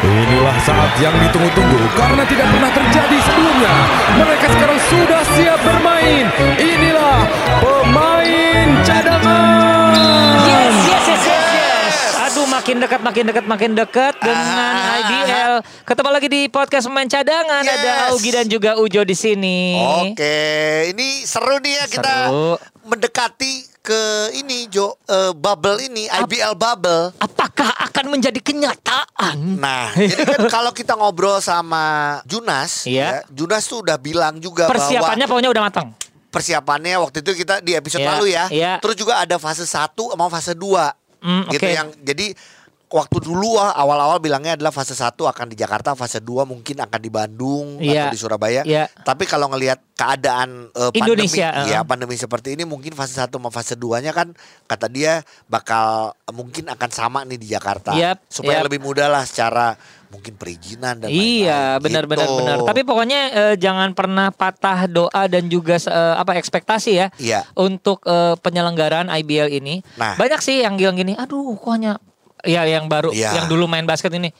Inilah saat yang ditunggu-tunggu karena tidak pernah terjadi sebelumnya. Mereka sekarang sudah siap bermain. Inilah pemain cadangan. Makin dekat, makin dekat, makin dekat dengan Ah. IBL. Ketemu lagi di podcast pemain cadangan. Ada Yes. Augie dan juga Ujo di sini. Oke, ini seru nih ya kita Seru. mendekati ke ini Jo eh, bubble ini IBL bubble. Apakah akan menjadi kenyataan? Nah, jadi kan kalau kita ngobrol sama Junas, Iya. ya, Junas tuh udah bilang juga Persiapannya bahwa pokoknya udah matang. persiapannya waktu itu kita di episode Iya, lalu ya. iya. Terus juga ada fase 1 sama fase 2. Hmm, gitu oke. yang jadi waktu dulu ah, awal-awal bilangnya adalah fase 1 akan di Jakarta, fase 2 mungkin akan di Bandung Iya. atau di Surabaya. Iya. Tapi kalau ngelihat keadaan eh, pandemi, Indonesia, uh-uh. ya pandemi seperti ini mungkin fase 1 sama fase 2-nya kan kata dia bakal eh, mungkin akan sama nih di Jakarta. Yap, supaya yap. lebih mudah lah secara mungkin perizinan dan Iya, lain-lain. benar benar Gitu. benar. Tapi pokoknya eh, jangan pernah patah doa dan juga eh, apa ekspektasi ya Iya. untuk eh, penyelenggaraan IBL ini. Nah. Banyak sih yang bilang gini, aduh kok hanya ya yang baru Iya. yang dulu main basket ini.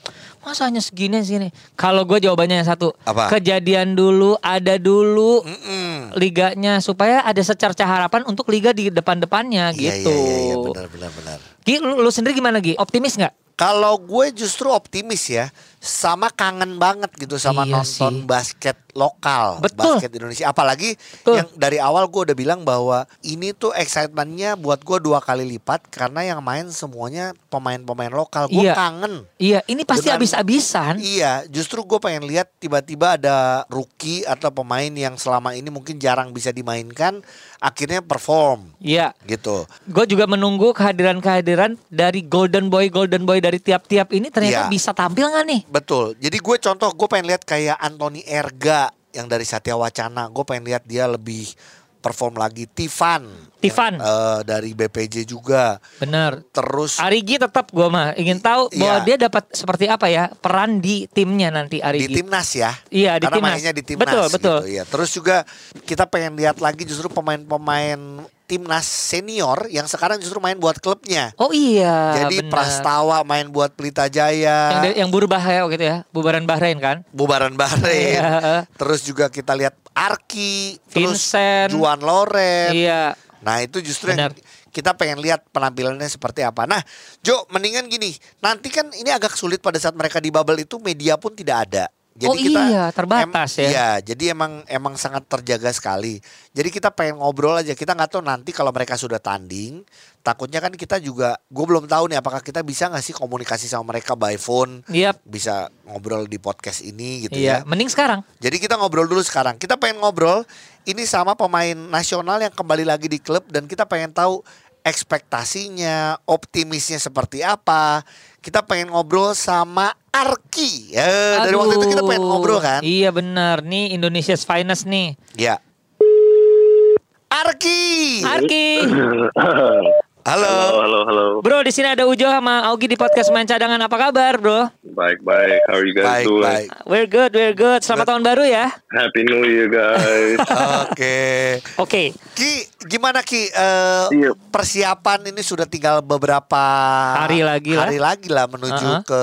Masa hanya segini segini. Kalau gue jawabannya yang satu. Apa? Kejadian dulu, ada dulu Mm-mm. liganya supaya ada secerca harapan untuk liga di depan-depannya Iya, gitu. Iya, iya, iya, benar benar benar. Gi, lu, lu sendiri gimana Gi? Optimis nggak? Kalau gue justru optimis ya, sama kangen banget gitu sama Iya nonton sih. basket lokal, Betul. basket Indonesia. Apalagi Betul. yang dari awal gue udah bilang bahwa ini tuh excitementnya buat gue dua kali lipat karena yang main semuanya pemain-pemain lokal. Gue Iya. kangen. Iya, ini pasti habis-habisan. Iya, justru gue pengen lihat tiba-tiba ada rookie atau pemain yang selama ini mungkin jarang bisa dimainkan, akhirnya perform Iya. gitu. Gue juga menunggu kehadiran-kehadiran dari Golden Boy Golden Boy dari tiap-tiap ini ternyata Iya. bisa tampil nggak nih? Betul. Jadi gue contoh gue pengen lihat kayak Anthony Erga yang dari Satya Wacana. Gue pengen lihat dia lebih perform lagi. Tivan. Tivan. yang, eh, dari BPJ juga. Bener. Terus Arigi tetap gue mah ingin tahu bahwa Iya. dia dapat seperti apa ya peran di timnya nanti di Arigi. timnas ya. Iya, di Karena timnas. mainnya di timnas. Betul, betul. Gitu, ya. Terus juga kita pengen lihat lagi justru pemain-pemain timnas senior yang sekarang justru main buat klubnya. Oh iya. Jadi bener. Prastawa main buat Pelita Jaya. yang, yang berubah ya gitu ya, bubaran Bahrain kan? Bubaran Bahrain. Iya. Terus juga kita lihat Arki, terus Vincent. Juan Loren. Iya. Nah itu justru yang Benar. kita pengen lihat penampilannya seperti apa. Nah Jo mendingan gini, nanti kan ini agak sulit pada saat mereka di bubble itu media pun tidak ada. Oh iya, terbatas ya. Iya, jadi emang emang sangat terjaga sekali. Jadi kita pengen ngobrol aja. Kita nggak tahu nanti kalau mereka sudah tanding, takutnya kan kita juga, gue belum tahu nih apakah kita bisa nggak sih komunikasi sama mereka by phone, Iya. bisa ngobrol di podcast ini gitu Iya, ya. mending sekarang. Jadi kita ngobrol dulu sekarang. Kita pengen ngobrol ini sama pemain nasional yang kembali lagi di klub dan kita pengen tahu ekspektasinya, optimisnya seperti apa. Kita pengen ngobrol sama Arki. Ya, dari waktu itu kita pengen ngobrol kan? Iya benar, nih Indonesia's finest nih. Ya. Arki. Arki. Halo. Halo, halo, halo. Bro, di sini ada Ujo sama Augie di podcast main cadangan. Apa kabar, Bro? Baik, baik. How are you guys Baik, doing? baik. We're good, we're good. Selamat tahun baru ya. Happy New Year, guys. Oke. Oke. Ki, gimana Ki? Eh, Iya. Persiapan ini sudah tinggal beberapa Hari lagi lah. hari lagi lah menuju Uh-uh. ke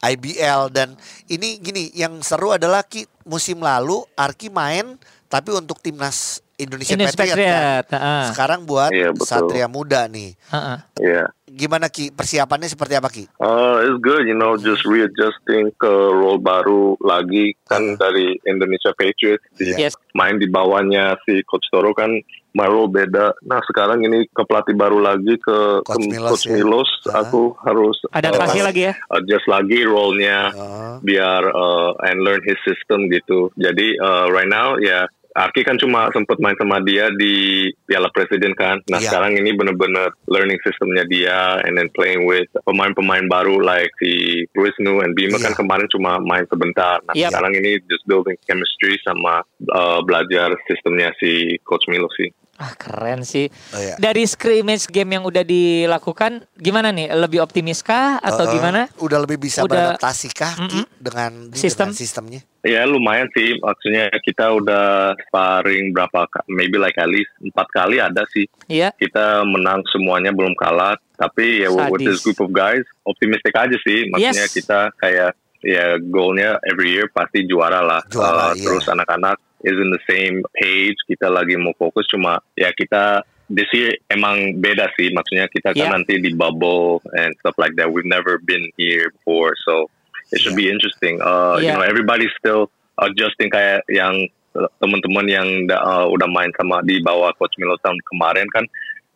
IBL dan ini gini yang seru adalah Ki musim lalu Arki main tapi untuk timnas Indonesia Indonesia Patriot, Patriot, kan. uh-uh. Sekarang buat Iya, betul. Satria Muda nih. Heeh. yeah. Gimana Ki? Persiapannya seperti apa Ki? Uh, it's good, you know, just readjusting ke role baru lagi kan dari Indonesia Patriots. Di- Iya. Yes. Main di bawahnya si Coach Toro kan my role beda. Nah sekarang ini ke pelatih baru lagi ke Coach Milos Coach ya. Milos. Ah. Aku harus Adaptasi uh, lagi ya. adjust lagi role-nya. Oh. biar uh, and learn his system gitu. Jadi uh, right now ya Arki kan cuma sempet main sama dia di Piala Presiden kan. Nah Iya. sekarang ini bener-bener learning sistemnya dia and then playing with pemain-pemain baru like si Wisnu and Bima Iya. kan kemarin cuma main sebentar. Nah Yep. sekarang ini just building chemistry sama uh, belajar sistemnya si Coach Milo sih. Ah keren sih. Oh, iya. Dari scrimmage game yang udah dilakukan, gimana nih? Lebih optimiskah atau Uh, gimana? Udah lebih bisa Udah- beradaptasi kah Ki, Mm-mm. dengan Sistem? dengan sistemnya? Ya lumayan sih, maksudnya kita udah sparring berapa, maybe like at least empat kali ada sih. Iya. Kita menang semuanya belum kalah, tapi ya with Sadis. this group of guys, optimistic aja sih. Maksudnya Yes. kita kayak ya goalnya every year pasti juara lah. Juara, Uh, iya. Terus anak-anak is in the same page, kita lagi mau fokus cuma ya kita this year emang beda sih, maksudnya kita kan Yeah. nanti di bubble and stuff like that. We've never been here before, so it should Yeah. be interesting. Uh, You Yeah. know, everybody's still adjusting kayak yang uh, teman-teman yang da- uh, udah main sama di bawah coach Milo tahun kemarin kan,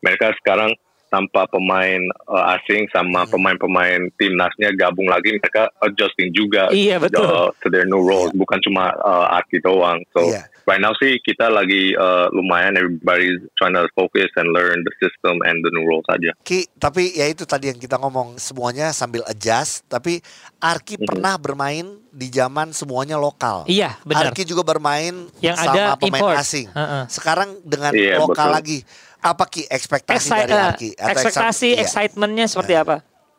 mereka sekarang tanpa pemain uh, asing sama Hmm. pemain-pemain timnasnya gabung lagi, mereka adjusting juga Iya, betul. uh, to their new roles, bukan cuma uh, Aki doang. So Iya. right now sih kita lagi uh, lumayan, everybody's trying to focus and learn the system and the new roles aja. Ki, tapi ya itu tadi yang kita ngomong semuanya sambil adjust. Tapi Arki Mhm. pernah bermain di zaman semuanya lokal. Iya, benar. Arki juga bermain Yang sama ada pemain import. asing. Heeh. Sekarang dengan Iya, lokal betul. lagi. Apa Ki ekspektasi Exci- dari eh, Arki? Atau ekspektasi, iya. excitementnya seperti apa?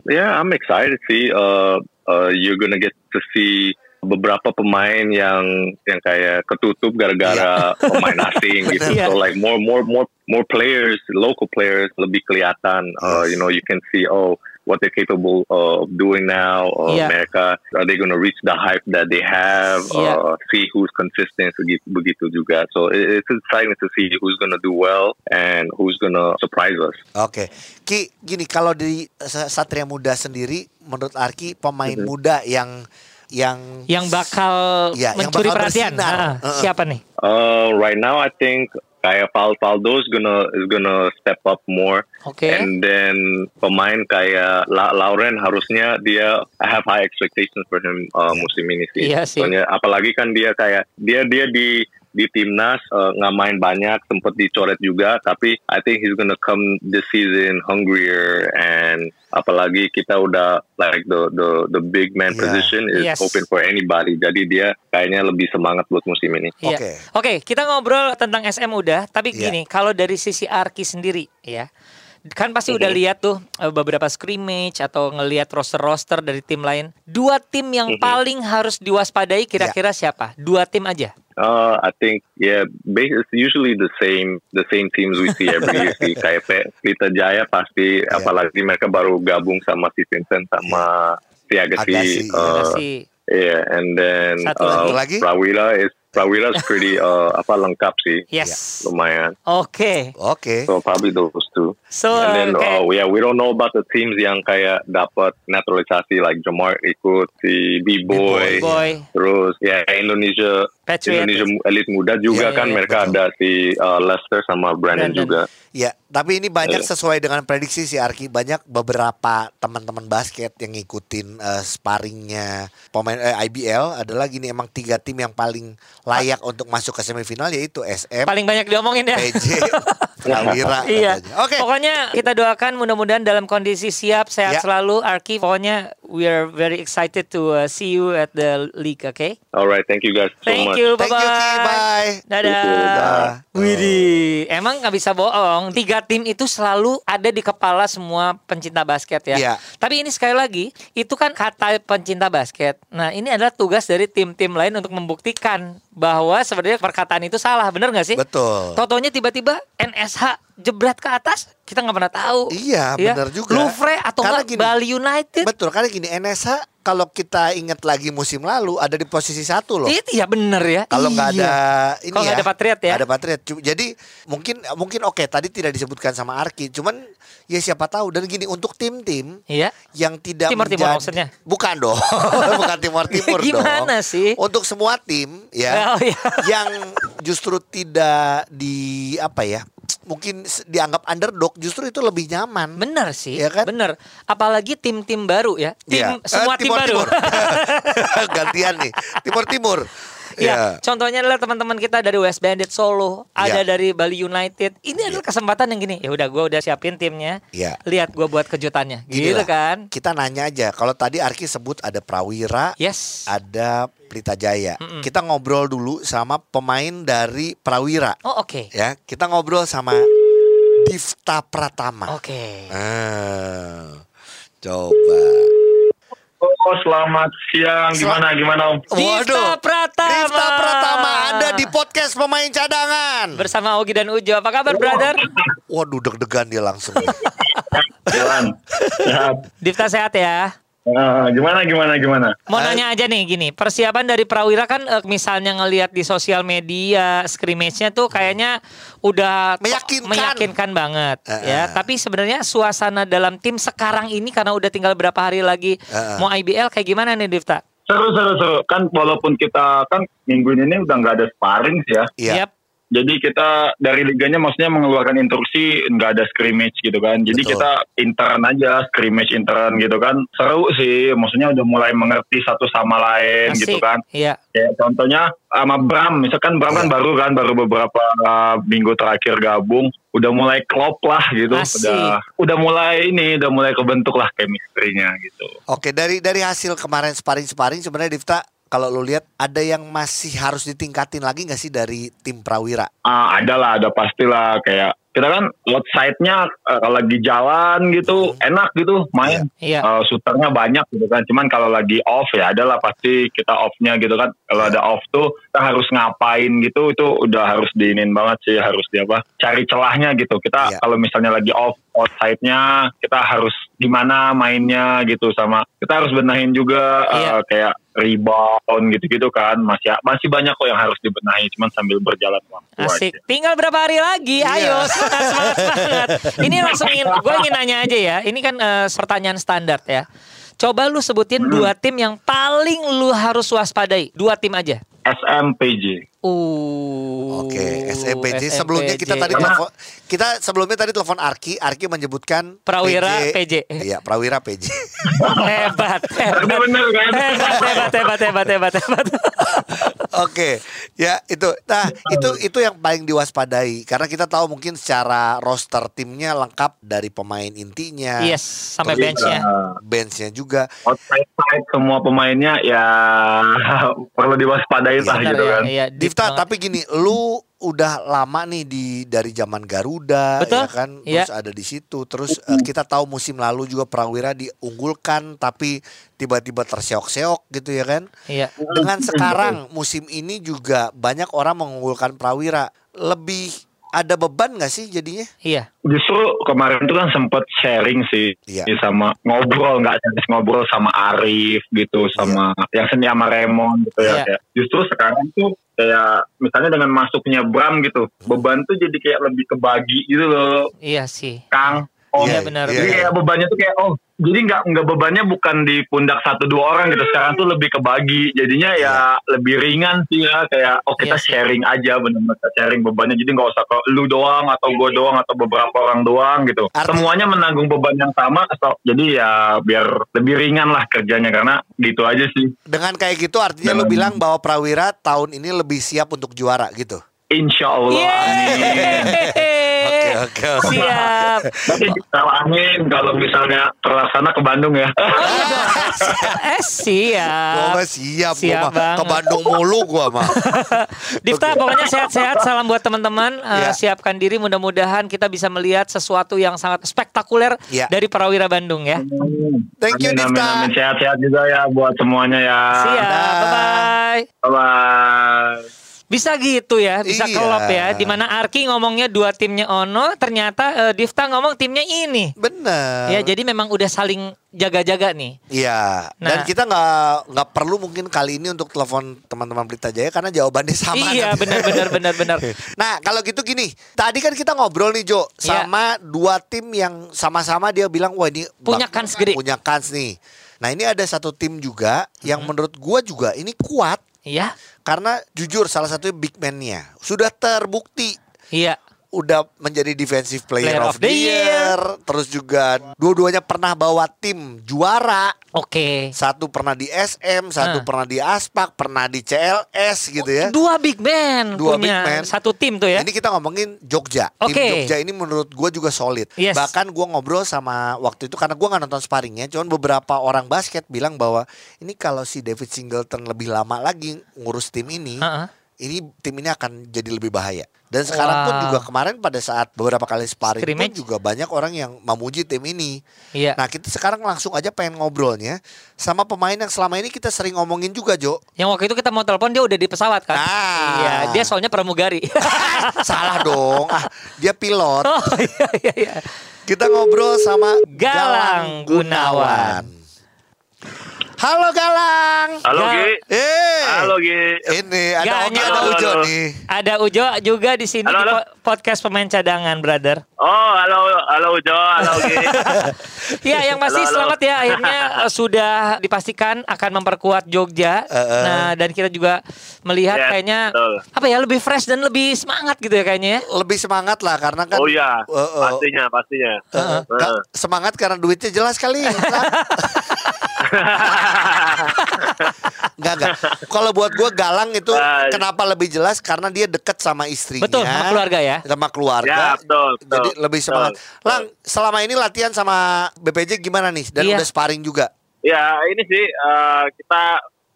Yeah, I'm excited sih. Uh, uh, you're gonna get to see beberapa pemain yang yang kayak ketutup gara-gara pemain asing gitu. Iya. So like more more more more players, local players lebih kelihatan. Uh, you know, you can see oh what they're capable of doing now. Uh, Iya. Mereka are they gonna reach the hype that they have? Iya. Uh, see who's consistent begitu, juga. So it, it's exciting to see who's gonna do well and who's gonna surprise us. Oke, Ki, gini kalau di Sa- Satria Muda sendiri, menurut Arki pemain Mhm. muda yang yang Yang bakal yang mencuri bakal perhatian. bersinar. Ah, Heeh. siapa nih? Uh, right now, I think kayak Val Valdo is gonna is gonna step up more, Oke. and then pemain kayak La Lauren harusnya dia I have high expectations for him uh, musim ini sih. Iya sih. Soalnya apalagi kan dia kayak dia dia di di timnas uh, nggak main banyak, sempet dicoret juga, tapi I think he's gonna come this season hungrier and apalagi kita udah like the the the big man Yeah. position is Yes. open for anybody. Jadi dia kayaknya lebih semangat buat musim ini. Iya. Oke. Oke, kita ngobrol tentang SM udah, tapi Iya. gini, kalau dari sisi Arki sendiri ya. Kan pasti udah lihat tuh eh, beberapa scrimmage atau ngelihat roster-roster dari tim lain. Dua tim yang paling harus diwaspadai kira-kira siapa? Dua tim aja. Uh, I think yeah, it's usually the same the same teams we see every year. sih. Kayak Pe- Pelita Jaya pasti, Yeah. apalagi mereka baru gabung sama si Vincent sama si Agassi. Agassi. Uh, Kasih yeah, and then Satu uh, lagi. Prawira is Prawira is pretty uh, apa lengkap sih, yes. lumayan. Oke. Oke. So probably those two. So and then oke. uh, yeah, we don't know about the teams yang kayak dapat naturalisasi like Jamar ikut si B-Boy. B-Boy. Boy, Terus ya Indonesia Patriot. Indonesia Elite Muda juga Iya, kan iya, mereka betul. ada si uh, Lester sama Brandon, Brandon. juga. Ya, tapi ini banyak Iya. sesuai dengan prediksi si Arki. Banyak beberapa teman-teman basket yang ngikutin eh, sparringnya pemain eh, IBL adalah gini emang tiga tim yang paling layak untuk masuk ke semifinal yaitu SM, paling banyak diomongin ya. PJ, Prawira. Iya. katanya. Oke. Pokoknya kita doakan mudah-mudahan dalam kondisi siap, sehat Ya. selalu. Arki, pokoknya we are very excited to uh, see you at the league, okay? Alright, thank you guys so Thank much. you, Thank bye-bye. you, Ki. Bye. Dadah. Thank you, dah. Widih, emang nggak bisa bohong. Tiga tim itu selalu ada di kepala semua pencinta basket ya. Iya. Tapi ini sekali lagi, itu kan kata pencinta basket. Nah, ini adalah tugas dari tim-tim lain untuk membuktikan bahwa sebenarnya perkataan itu salah, bener nggak sih? Betul. Totonya tiba-tiba NSH jebret ke atas, kita nggak pernah tahu. Iya, Ya. benar juga. Louvre atau Karena gini, Bali United. Betul, karena gini NSH kalau kita ingat lagi musim lalu ada di posisi satu loh. Itu ya bener ya. Kalau nggak Iya. ada ini Kalau ya, nggak ada Patriot ya. Ada Patriot. Jadi mungkin mungkin oke tadi tidak disebutkan sama Arki, cuman ya siapa tahu dan gini untuk tim-tim Iya. yang tidak Timur-timur menjadi- maksudnya? Bukan dong. Bukan timur-timur dong. Gimana sih? Untuk semua tim ya Oh, iya. yang justru tidak di apa ya? Mungkin dianggap underdog justru itu lebih nyaman. Bener sih, Iya kan? bener. Apalagi tim-tim baru ya, tim Iya. semua Eh, tim baru. Timur-timur. Gantian nih. Timur-timur. Ya, Iya. contohnya adalah teman-teman kita dari West Bandit Solo, ada Iya. dari Bali United. Ini adalah kesempatan yang gini. Ya udah, gue udah siapin timnya. Iya. Lihat gue buat kejutannya, Gini gitu kan? Kita nanya aja. Kalau tadi Arki sebut ada Prawira, Yes. ada Pelita Jaya. Mm-mm. Kita ngobrol dulu sama pemain dari Prawira. Oh oke, Ya, kita ngobrol sama Difta Pratama. oke. Ah, coba. Oh, selamat siang. Gimana, gimana Om? Difta Pratama. Difta Pratama ada di podcast pemain cadangan. bersama Ogi dan Ujo. Apa kabar, brother? Waduh deg-degan dia langsung. Jalan. Sehat. Difta sehat ya. Eh, gimana, gimana, gimana? Mau Ah. nanya aja nih gini, persiapan dari Prawira kan eh, misalnya ngelihat di sosial media scrimmage-nya tuh kayaknya udah Meyakinkan. meyakinkan banget Eh, ya. eh. Tapi sebenarnya suasana dalam tim sekarang ini karena udah tinggal berapa hari lagi eh. mau IBL kayak gimana nih Difta? Seru, seru, seru. Kan walaupun kita kan minggu ini udah nggak ada sparring sih ya. Iya. Jadi kita dari liganya maksudnya mengeluarkan instruksi nggak ada scrimmage gitu kan. Jadi Betul. kita intern aja, scrimmage intern gitu kan. Seru sih, maksudnya udah mulai mengerti satu sama lain Asik. gitu kan. Iya. Kayak contohnya sama Bram, misalkan Bram kan Iya. baru kan, baru beberapa uh, minggu terakhir gabung, udah mulai klop lah gitu, Asik. udah udah mulai ini, udah mulai kebentuk lah chemistry-nya gitu. Oke, dari dari hasil kemarin sparring-sparring sebenarnya Difta kalau lu lihat ada yang masih harus ditingkatin lagi nggak sih dari tim Prawira? Ah, ada lah, ada pastilah kayak kita kan outside-nya uh, kalau lagi jalan gitu enak gitu main. Iya. Uh, shooternya banyak gitu kan. Cuman kalau lagi off ya adalah pasti kita off-nya gitu kan. Kalau ada off tuh kita harus ngapain gitu itu udah harus diinin banget sih harus di apa? Cari celahnya gitu. Kita Iya. kalau misalnya lagi off outside-nya kita harus gimana mainnya gitu sama kita harus benahin juga uh, Iya. kayak rebound gitu-gitu kan masih masih banyak kok yang harus dibenahi cuman sambil berjalan waktu Asik. aja. Tinggal berapa hari lagi? Iya. Ayo semangat semangat semangat. Ini langsung ingin gue ingin nanya aja ya. Ini kan eh, pertanyaan standar ya. Coba lu sebutin Hmm. dua tim yang paling lu harus waspadai. Dua tim aja. SMPJ. Uh. Oke, SMPJ. Sebelumnya kita tadi Karena- telepon kita sebelumnya tadi telepon Arki, Arki menyebutkan Prawira PJ. Iya, Prawira PJ. hebat, hebat, Bener kan? hebat, hebat, hebat, hebat, hebat, hebat. Oke, ya itu. Nah, itu itu yang paling diwaspadai karena kita tahu mungkin secara roster timnya lengkap dari pemain intinya. yes, sampai benchnya. Benchnya juga. outside side semua pemainnya ya perlu diwaspadai lah gitu ya, kan. iya, Difta, banget. tapi gini, lu udah lama nih di dari zaman Garuda Betul, ya kan? Iya. terus ada di situ. Terus eh, kita tahu musim lalu juga Prawira diunggulkan tapi tiba-tiba terseok-seok gitu ya kan? Iya. dengan sekarang musim ini juga banyak orang mengunggulkan Prawira. Lebih ada beban nggak sih jadinya Iya. Justru kemarin itu kan sempet sharing sih Iya. sama ngobrol nggak ngobrol sama Arif gitu sama yang seni sama Raymond gitu Iya. ya. Kayak, justru sekarang tuh kayak misalnya dengan masuknya Bram gitu beban tuh jadi kayak lebih kebagi gitu loh Iya sih. Kang. Oh, Iya, benar. iya, Jadi iya. kayak bebannya tuh kayak oh jadi nggak nggak bebannya bukan di pundak satu dua orang gitu. Sekarang tuh lebih kebagi. Jadinya ya lebih ringan sih ya. Kayak oh kita sih. sharing aja benar-benar sharing bebannya. Jadi nggak usah ke lu doang atau gue doang atau beberapa orang doang gitu. Arti- semuanya menanggung beban yang sama. So, jadi ya biar lebih ringan lah kerjanya. Karena gitu aja sih. Dengan kayak gitu artinya lu Dengan- bilang bahwa Prawira tahun ini lebih siap untuk juara gitu? Insya Allah. Amin. Oke, oke. Siap. Tapi kalau amin kalau misalnya terlaksana ke Bandung ya eh siap. Gua mah siap, Siap gua mah ke Bandung mulu gua mah. Difta pokoknya sehat-sehat salam buat teman-teman Eh, Ya. siapkan diri mudah-mudahan kita bisa melihat sesuatu yang sangat spektakuler Ya. dari Prawira Bandung ya. Thank you amin, Difta. amin. sehat-sehat juga ya buat semuanya ya Siap, bye bye. bye bye Bisa gitu ya, bisa Iya. kelop ya. Di mana Arki ngomongnya dua timnya Ono, ternyata eh, Difta ngomong timnya ini. Bener. Ya jadi memang udah saling jaga-jaga nih. Iya, dan Nah. kita nggak nggak perlu mungkin kali ini untuk telepon teman-teman Pelita Jaya karena jawabannya sama. iya nanti. benar benar benar benar. Nah, kalau gitu gini, tadi kan kita ngobrol nih Jo Iya. sama dua tim yang sama-sama dia bilang wah ini Punya kans gede. Punya kans nih. Nah, ini ada satu tim juga yang Mm-hmm. menurut gua juga ini kuat Iya, karena jujur salah satunya big man-nya sudah terbukti iya. Udah menjadi defensive player, Player of, of the the year. Terus juga dua-duanya pernah bawa tim juara. Oke. Satu pernah di SM, satu Ah. pernah di Aspak, pernah di CLS gitu ya. Dua big man Dua punya big man. satu tim tuh ya. Ini kita ngomongin Jogja. Oke. Tim Jogja ini menurut gue juga solid. Yes. Bahkan gue ngobrol sama waktu itu karena gue nggak nonton sparringnya. Cuman beberapa orang basket bilang bahwa ini kalau si David Singleton lebih lama lagi ngurus tim ini, Heeh. Ini tim ini akan jadi lebih bahaya. Dan sekarang pun Wow. juga kemarin pada saat beberapa kali sparring pun Scrimmage. juga banyak orang yang memuji tim ini. Iya. Nah kita sekarang langsung aja pengen ngobrolnya sama pemain yang selama ini kita sering ngomongin juga Jo. Yang waktu itu kita mau telepon dia udah di pesawat kan? Ah. Iya, dia soalnya pramugari. Salah dong, ah, dia pilot. oh iya iya iya. Kita ngobrol sama Galang Gunawan. Halo Galang. Halo Ya. Gi. Eh. Halo Gi. Ini ada Gak Oki hanya ada Ujo halo. nih. Ada Ujo juga di sini Halo, di po- podcast pemain cadangan, brother. Oh, halo halo Ujo, halo Gi. Iya, yang pasti Halo, halo. selamat ya akhirnya eh, sudah dipastikan akan memperkuat Jogja. Eh, eh. Nah, dan kita juga melihat Yes, kayaknya betul. apa ya lebih fresh dan lebih semangat gitu ya kayaknya ya. Lebih semangat lah karena kan. Oh iya, Eh, eh, pastinya, pastinya. eh, eh, Ga- semangat karena duitnya jelas kali. Enggak enggak. Kalau buat gue Galang itu Ah. kenapa lebih jelas karena dia deket sama istrinya. Betul, sama keluarga ya. Sama keluarga. Ya, betul, betul, Jadi lebih semangat. betul. Lang, selama ini latihan sama BPJ gimana nih? Dan Iya. udah sparring juga. Ya, ini sih eh, kita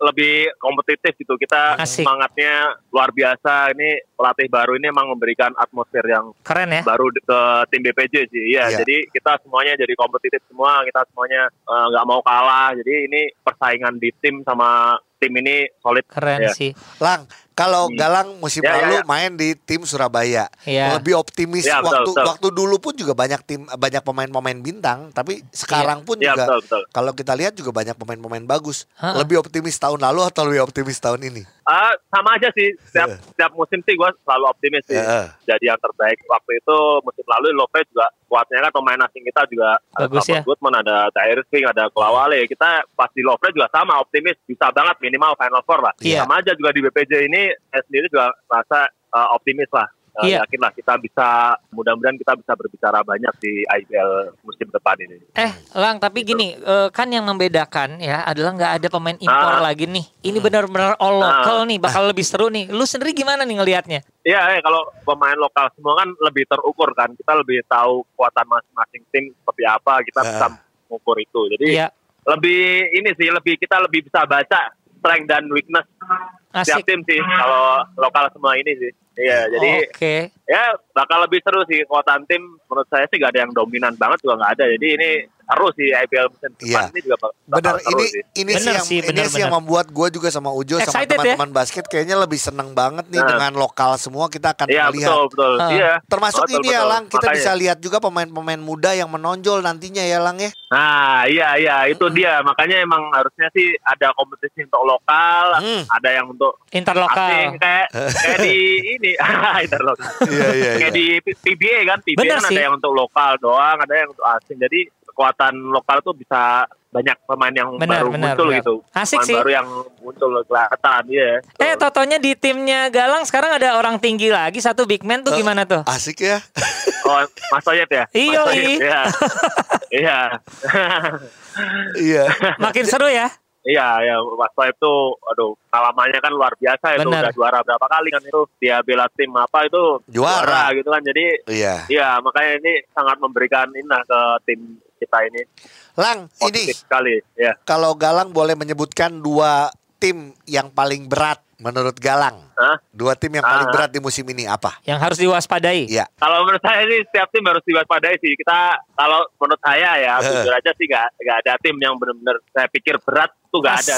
lebih kompetitif gitu. Kita Asik. semangatnya luar biasa. Ini pelatih baru ini emang memberikan atmosfer yang Keren ya. baru di- ke tim BPJ sih. Iya, Iya. jadi kita semuanya jadi kompetitif semua. Kita semuanya eh, nggak mau kalah. Jadi ini persaingan di tim sama tim ini solid. Keren Ya. sih. Lang, kalau Hmm. Galang musim Ya, ya, lalu ya. main di tim Surabaya, Iya. lebih optimis. Ya, betul, waktu betul. waktu dulu pun juga banyak tim, banyak pemain-pemain bintang, tapi sekarang pun Iya, juga betul, betul. kalau kita lihat juga banyak pemain-pemain bagus. Ha-ha. Lebih optimis tahun lalu atau lebih optimis tahun ini? Ah, sama aja sih. Setiap, Iya. setiap musim sih gue selalu optimis sih. Iya. Jadi yang terbaik waktu itu musim lalu Lopez juga kuatnya kan pemain asing kita juga Bagus ada ya. Goodman, ada Tyrese King, ada Klawale. Kita pas di Lopez juga sama optimis bisa banget minimal Final Four lah. Iya. Sama aja juga di BPJ ini saya sendiri juga merasa uh, optimis lah. Uh, Iya. Yakin lah kita bisa mudah-mudahan kita bisa berbicara banyak di IBL musim depan ini. Eh, Lang, tapi gini, eh, kan yang membedakan ya adalah nggak ada pemain impor Ah. lagi nih. Ini benar-benar all local Ah. nih, bakal lebih seru nih. Lu sendiri gimana nih ngelihatnya? Iya, eh, kalau pemain lokal semua kan lebih terukur kan. Kita lebih tahu kekuatan masing-masing tim seperti apa. Kita Ah. bisa mengukur itu. Jadi Iya, lebih ini sih, lebih kita lebih bisa baca strength dan weakness asik. setiap tim sih. Kalau lokal semua ini sih. Iya, jadi Oke. Ya bakal lebih seru sih kekuatan tim. Menurut saya sih gak ada yang dominan banget juga nggak ada. Jadi ini seru sih IPL musim depan Iya. ini juga bak- bakal Bener seru ini sih. ini Bener sih yang sih, ini bener, sih yang bener. membuat gue juga sama Ujo sama Excited ya? teman-teman basket kayaknya lebih seneng banget nih Nah. dengan lokal semua kita akan Iya melihat. betul betul. Iya. Termasuk Betul, ini ya betul. Lang, kita Makanya. bisa lihat juga pemain-pemain muda yang menonjol nantinya ya Lang ya. Nah, iya iya itu dia. Makanya emang harusnya sih ada kompetisi untuk lokal, Hmm. ada yang untuk Interlokal. asing kayak kayak di ini interlokal. Iya iya kayak di P- PBA kan, PBA Bener kan sih. ada yang untuk lokal doang, ada yang untuk asing. Jadi kekuatan lokal tuh bisa banyak pemain yang Benar, baru benar, muncul benar. gitu. Asik pemain sih. baru yang muncul kelihatan ya. Eh, totonya di timnya Galang sekarang ada orang tinggi lagi, satu big man tuh gimana tuh? Asik ya. Oh, Mas Soyet ya? Iya, iya. Iya. Iya. iya. Makin seru ya? Iya, ya Mas Soeb tuh, aduh, pengalamannya kan luar biasa itu Benar. udah juara berapa kali kan itu dia bela tim apa itu Juara. gitu kan. Jadi Iya. iya makanya ini sangat memberikan inah ke tim kita ini Lang, ini positif sekali. Ya, kalau Galang boleh menyebutkan dua tim yang paling berat menurut Galang. Hah? Dua tim yang paling Ah. berat di musim ini apa? Yang harus diwaspadai. Iya. Kalau menurut saya sih setiap tim harus diwaspadai sih. Kita kalau menurut saya ya Eh. jujur aja sih gak, gak ada tim yang benar-benar saya pikir berat tuh gak ada.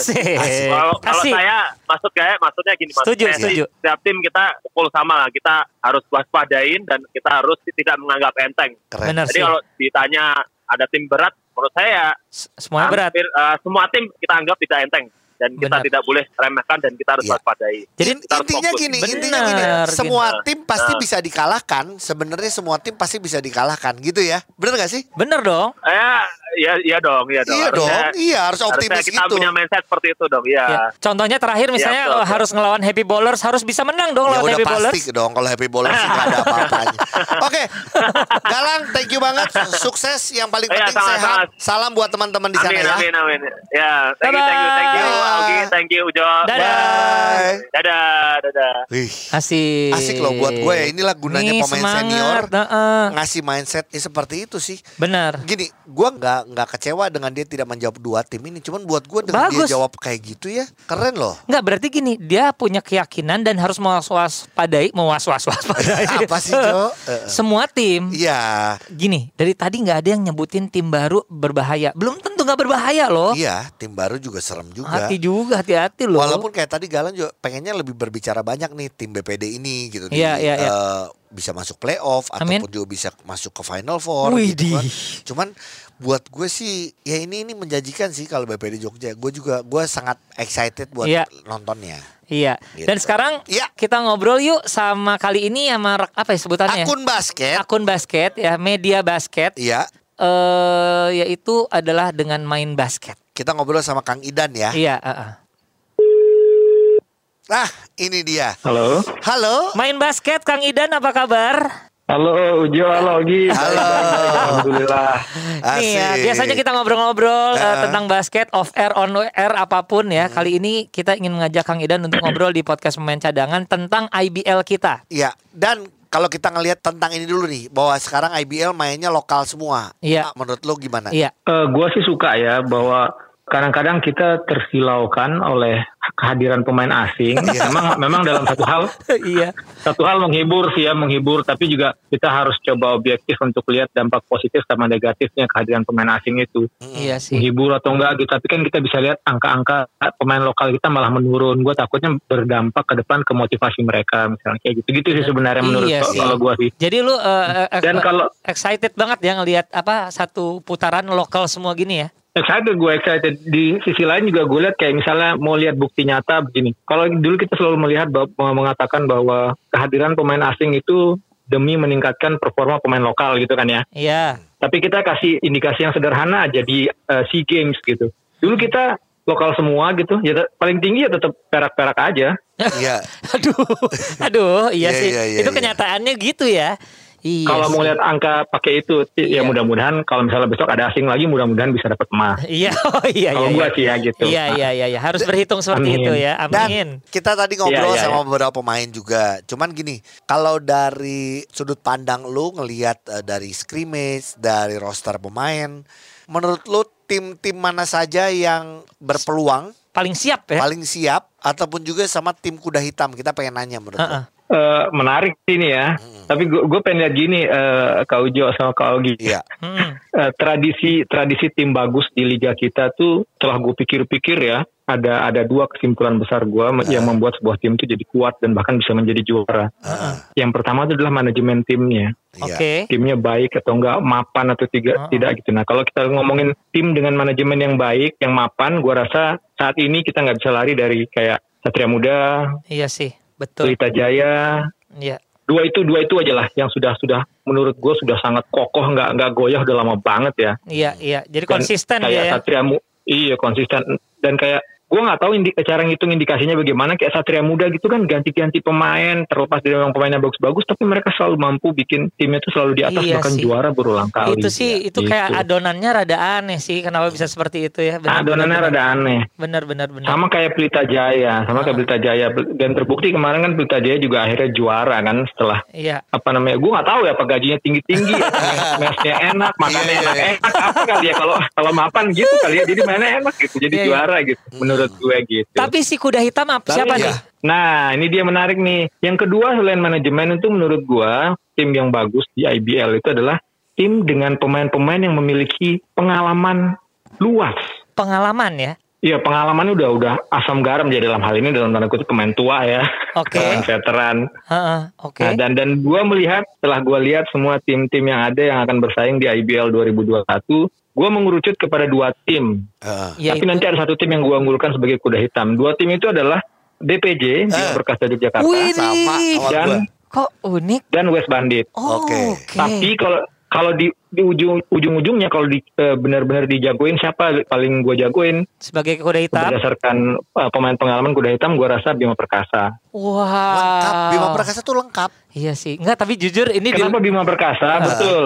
Kalau saya maksud kayak maksudnya gini maksud Setuju, setuju. Setiap tim kita pukul sama lah. Kita harus waspadain dan kita harus tidak menganggap enteng. Keren. Benar Jadi sih. kalau ditanya ada tim berat, menurut saya S- Semuanya berat. eh, semua tim kita anggap tidak enteng dan kita Benar. tidak boleh remehkan dan kita harus Iya. waspadai. Jadi kita intinya gini, Benar, intinya gini, gini. semua tim pasti Nah. bisa dikalahkan. Sebenarnya semua tim pasti bisa dikalahkan, gitu ya? Bener gak sih? Bener dong. Ya, iya iya dong, iya dong. Iya dong, Harusnya- iya harus harusnya optimis kita gitu. punya mindset seperti itu dong, iya. Ya. Contohnya terakhir misalnya betul, eh, betul. harus ngelawan Happy Bowlers harus bisa menang dong Ya lawan udah Happy pasti Bowlers. dong kalau happy bowler sih nggak ada apa-apanya. Oke, Galang, thank you banget, sukses. Yang paling Iya, penting sama-sama. sehat. Salam buat teman-teman di sana Amin, ya. amin, amin. Ya, thank you, thank you, thank you. Augie, thank you, Ujo. Dadah. Bye. Dadah, dadah. Wih, Asik. asik loh buat gue. ya. Inilah gunanya Nih, pemain semangat, senior heeh. ngasih mindset ya seperti itu sih. Benar. Gini, gue nggak nggak kecewa dengan dia tidak menjawab dua tim ini. Cuman buat gue dengan Bagus. dia jawab kayak gitu ya, keren loh. Enggak berarti gini, dia punya keyakinan dan harus mewas padai, mewas was padai. Apa sih Jo? Eh, eh. Semua tim. Iya, Gini, dari tadi nggak ada yang nyebutin tim baru berbahaya. Belum tentu nggak berbahaya loh. iya. Tim baru juga serem juga. Hati juga, hati-hati loh. Walaupun kayak tadi Galang juga pengennya lebih berbicara banyak nih tim BPD ini gitu. Iya, iya, iya. Bisa masuk playoff Amin. ataupun juga bisa masuk ke final four. Widih. Gitu kan. Cuman buat gue sih ya ini ini menjanjikan sih kalau BPD Jogja. Gue juga gue sangat excited buat Iya. nontonnya. Iya. Gitu. Dan sekarang Iya. kita ngobrol yuk sama kali ini sama apa ya sebutannya? Akun basket. Akun basket ya, media basket. Iya. Eh yaitu adalah dengan main basket. Kita ngobrol sama Kang Idan ya. Iya, heeh. Nah, ini dia. Halo. Halo. Main basket Kang Idan apa kabar? Halo, Ujo, halo, Gi. Halo. Alhamdulillah. Nih ya, biasanya kita ngobrol-ngobrol Heeh. tentang basket off air on air apa pun ya. Kali ini kita ingin mengajak Kang Idan untuk ngobrol di podcast pemain cadangan tentang IBL kita. Iya, dan kalau kita ngelihat tentang ini dulu nih, bahwa sekarang IBL mainnya lokal semua. Iya. Ah, Menurut lo gimana? Iya. Eh, gua sih suka ya bahwa kadang-kadang kita tersilaukan oleh kehadiran pemain asing. Iya. memang memang dalam satu hal iya. satu hal menghibur sih ya menghibur tapi juga kita harus coba objektif untuk lihat dampak positif sama negatifnya kehadiran pemain asing itu Iya sih. menghibur atau enggak gitu tapi kan kita bisa lihat angka-angka pemain lokal kita malah menurun gue takutnya berdampak ke depan ke motivasi mereka misalnya kayak gitu gitu sih sebenarnya menurut Iya sih. kalau gue sih Jadi lu eh, eh, Dan eh, kalau- excited banget ya ngelihat apa satu putaran lokal semua gini ya. Excited gue excited di sisi lain juga gue lihat kayak misalnya mau lihat bukti nyata begini kalau dulu kita selalu melihat bahwa, mengatakan bahwa kehadiran pemain asing itu demi meningkatkan performa pemain lokal gitu kan ya Iya. tapi kita kasih indikasi yang sederhana aja di uh, SEA Games gitu. Dulu kita lokal semua gitu, ya paling tinggi ya tetap perak-perak aja. Iya. Aduh. Aduh, iya Iya, sih. iya, iya, Itu iya. kenyataannya gitu ya. Iya. kalau mau lihat angka pakai itu, Iya. ya mudah-mudahan kalau misalnya besok ada asing lagi, mudah-mudahan bisa dapat emas. Iya, oh, iya, Kalau iya. gua iya. sih ya gitu. Iya, iya, iya, iya. Harus berhitung seperti Amin. itu ya. Dan Amin. kita tadi ngobrol Iya, iya, sama iya. beberapa pemain juga. Cuman gini, kalau dari sudut pandang lu ngelihat eh, dari scrimmage, dari roster pemain, menurut lu tim-tim mana saja yang berpeluang Paling siap ya. paling siap ataupun juga sama tim kuda hitam? Kita pengen nanya menurut lu. Eh, menarik ini ya. Tapi gue pengen lihat gini, eh, Kak Ujo sama Kak Ogi. Iya. Hmm. Eh, tradisi tradisi tim bagus di liga kita tuh setelah gue pikir-pikir ya ada ada dua kesimpulan besar gue yang membuat sebuah tim itu jadi kuat dan bahkan bisa menjadi juara. Yang pertama itu adalah manajemen timnya. Iya. Oke. Timnya baik atau enggak, mapan atau Oh. tiga, tidak gitu. Nah kalau kita ngomongin tim dengan manajemen yang baik, yang mapan, gue rasa saat ini kita nggak bisa lari dari kayak Satria Muda, Iya sih. Betul. Pelita Jaya, Iya. dua itu dua itu aja lah yang sudah sudah menurut gue sudah sangat kokoh nggak nggak goyah udah lama banget ya Iya, iya. Jadi Dan konsisten kayak ya. Satria Mu- iya konsisten dan kayak gue nggak tahu indi- cara ngitung indikasinya bagaimana kayak Satria Muda gitu kan ganti-ganti pemain terlepas dari memang pemainnya bagus-bagus tapi mereka selalu mampu bikin timnya tuh selalu di atas Iya bahkan sih. juara berulang kali Itu sih, itu Gitu. kayak adonannya rada aneh sih. Kenapa bisa seperti itu ya? Benar, adonannya benar, rada aneh Benar, benar, benar. sama kayak Pelita Jaya sama kayak Pelita Jaya dan terbukti kemarin kan Pelita Jaya juga akhirnya juara kan setelah Iya. apa namanya gue nggak tahu ya apa gajinya tinggi tinggi mesnya enak makannya Iya, enak iya. enak apa kali ya kalau kalau mapan gitu kali ya jadi mainnya enak gitu jadi Iya, iya. juara gitu menurut gue gitu Tapi si kuda hitam apa? Tapi Siapa ya, nih? nah ini dia menarik nih yang kedua selain manajemen itu menurut gue tim yang bagus di IBL itu adalah tim dengan pemain-pemain yang memiliki pengalaman luas Pengalaman ya. Iya pengalamannya udah udah asam garam jadi dalam hal ini dalam tanda kutip pemain tua ya, Oke. pemain veteran. Heeh, Oke. Nah, dan dan gue melihat setelah gue lihat semua tim-tim yang ada yang akan bersaing di IBL 2021, gue mengerucut kepada dua tim. Heeh. Ya, Tapi itu. nanti ada satu tim yang gue unggulkan sebagai kuda hitam. Dua tim itu adalah DPJ di Eh. Perkasa Yogyakarta Wih, sama. Dan kok unik? dan West Bandit. Oh, Oke. Oke. Tapi kalau kalau di di ujung ujung-ujungnya kalau di eh, benar-benar dijagoin siapa paling gue jagoin Sebagai kuda hitam. berdasarkan eh, pemain pengalaman kuda hitam gue rasa Bima Perkasa. Wah. Lengkap. Bima Perkasa tuh lengkap. Iya sih. Enggak, tapi jujur ini di Kenapa Bima Perkasa? Betul.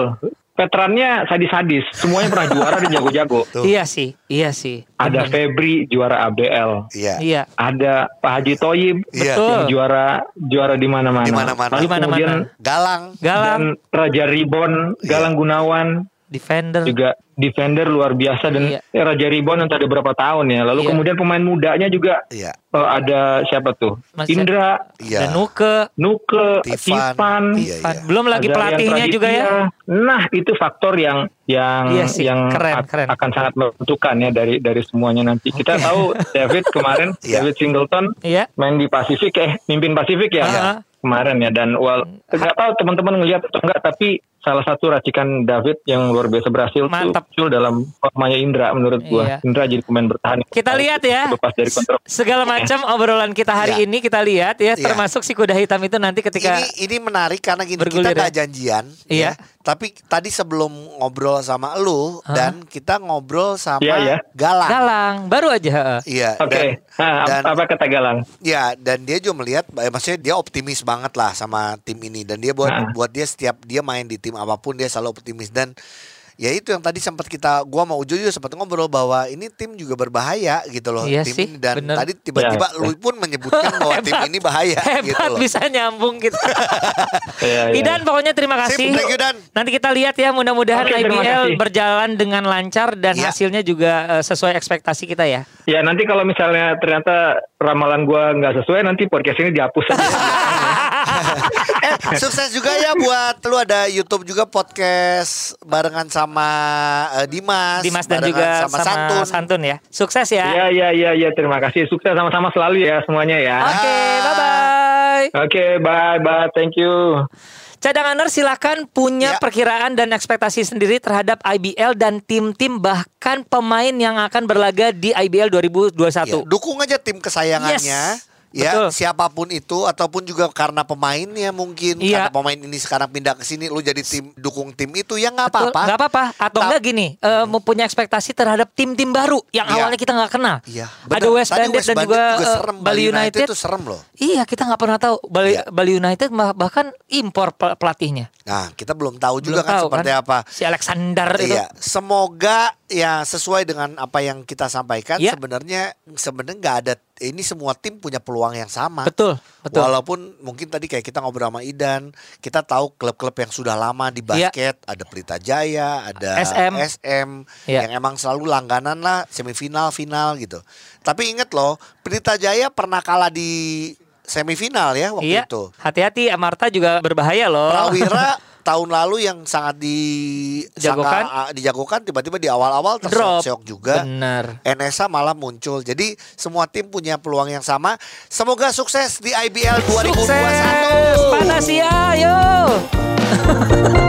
Veterannya sadis-sadis, semuanya pernah juara dan jago-jago. Iya sih. Iya sih. Ada Febri juara ABL. Iya. Iya. Ada Pak Haji Toyib Iya. Betul. yang juara juara di mana-mana. Di mana-mana. Lalu Di mana-mana. kemudian Galang. Galang, dan Raja Ribon, Galang Gunawan defender. juga defender luar biasa dan Iya. eh, Raja Ribon yang tadi berapa tahun ya. Lalu Iya. kemudian pemain mudanya juga Iya. eh, ada siapa tuh? Mas- Indra, Iya. Dan Nuke. Nuke, Tivan. Tivan, Iya, iya. Belum lagi Azarian pelatihnya juga ya. Nah, itu faktor yang yang Iya sih, yang keren, a- keren. akan sangat menentukan ya dari dari semuanya nanti. Kita tahu David kemarin Iya. David Singleton Iya. main di Pasifik eh mimpin Pasifik ya Iya. kemarin ya dan well nggak tahu teman-teman ngelihat atau enggak tapi salah satu racikan David yang luar biasa berhasil tuh Mantap. muncul dalam formanya Indra menurut gua. Iya. Indra jadi pemain bertahan. Kita lihat ya. Lepas dari kontrol. Segala macam obrolan kita hari Iya. ini kita lihat ya, Iya. termasuk si kuda hitam itu nanti ketika Ini ini menarik karena gini Bergulir kita ya. nggak janjian Iya. ya. Tapi tadi sebelum ngobrol sama lu Hah? dan kita ngobrol sama Iya, iya. Galang. Galang baru aja. heeh. Iya. Oke. Dan, Nah, dan- apa kata Galang? ya dan dia juga melihat eh, maksudnya dia optimis banget lah sama tim ini dan dia buat Nah. buat dia setiap dia main di tim apa pun dia selalu optimis dan ya itu yang tadi sempat kita gua mau Ujo juga sempat ngobrol bahwa ini tim juga berbahaya gitu loh Iya tim sih, ini dan bener. tadi tiba-tiba Ya, lu pun menyebutkan bahwa tim Hebat. ini bahaya gitu Hebat loh. bisa nyambung kita. Iya, iya. Idan pokoknya terima kasih. thank you, Dan. Nanti kita lihat ya mudah-mudahan terima IBL berjalan dengan lancar dan Iya. hasilnya juga eh, sesuai ekspektasi kita ya. Ya nanti kalau misalnya ternyata ramalan gua nggak sesuai nanti podcast ini dihapus aja. sukses juga ya buat lu ada YouTube juga podcast barengan sama eh, Dimas, Dimas dan juga sama, sama, Santun. Santun ya. Sukses ya. Iya iya iya iya terima kasih sukses sama-sama selalu ya semuanya ya. Oke, Ah. bye-bye. Oke bye bye thank you. Cadanganer silakan punya Ya. perkiraan dan ekspektasi sendiri terhadap IBL dan tim-tim bahkan pemain yang akan berlaga di IBL 2021. Ya, dukung aja tim kesayangannya. Yes, Ya, betul. siapa pun itu ataupun juga karena pemainnya mungkin Iya. karena pemain ini sekarang pindah ke sini lu jadi tim dukung tim itu ya nggak apa-apa. nggak apa-apa. Atau Ta- enggak gini, eh, mempunyai ekspektasi terhadap tim-tim baru yang Iya. awalnya kita nggak kenal. Iya, Ada bener. West Tadi Bandit dan juga, eh, serem. Bali United. itu serem loh. Iya, kita nggak pernah tahu Bali, Iya. Bali United bah- bahkan impor pel- pelatihnya. Nah, kita belum tahu juga Belum kan tahu seperti kan. apa. Si Alexander itu. Iya, semoga ya sesuai dengan apa yang kita sampaikan. Iya. Sebenarnya sebenarnya nggak ada ini semua tim punya peluang yang sama. Betul, betul. Walaupun mungkin tadi kayak kita ngobrol sama Idan, kita tahu klub-klub yang sudah lama di Iya. basket, ada Pelita Jaya, ada SM. SM Iya. yang emang selalu langganan lah semifinal final gitu. Tapi inget loh, Pelita Jaya pernah kalah di semifinal ya waktu Iya, itu. hati-hati Amarta juga berbahaya loh. Prawira tahun lalu yang sangat di Jagokan. sangat, ah, dijagokan tiba-tiba di awal-awal terseok juga. Benar. NSA malah muncul. Jadi semua tim punya peluang yang sama. Semoga sukses di IBL 2021. Sukses, panas ya, yo.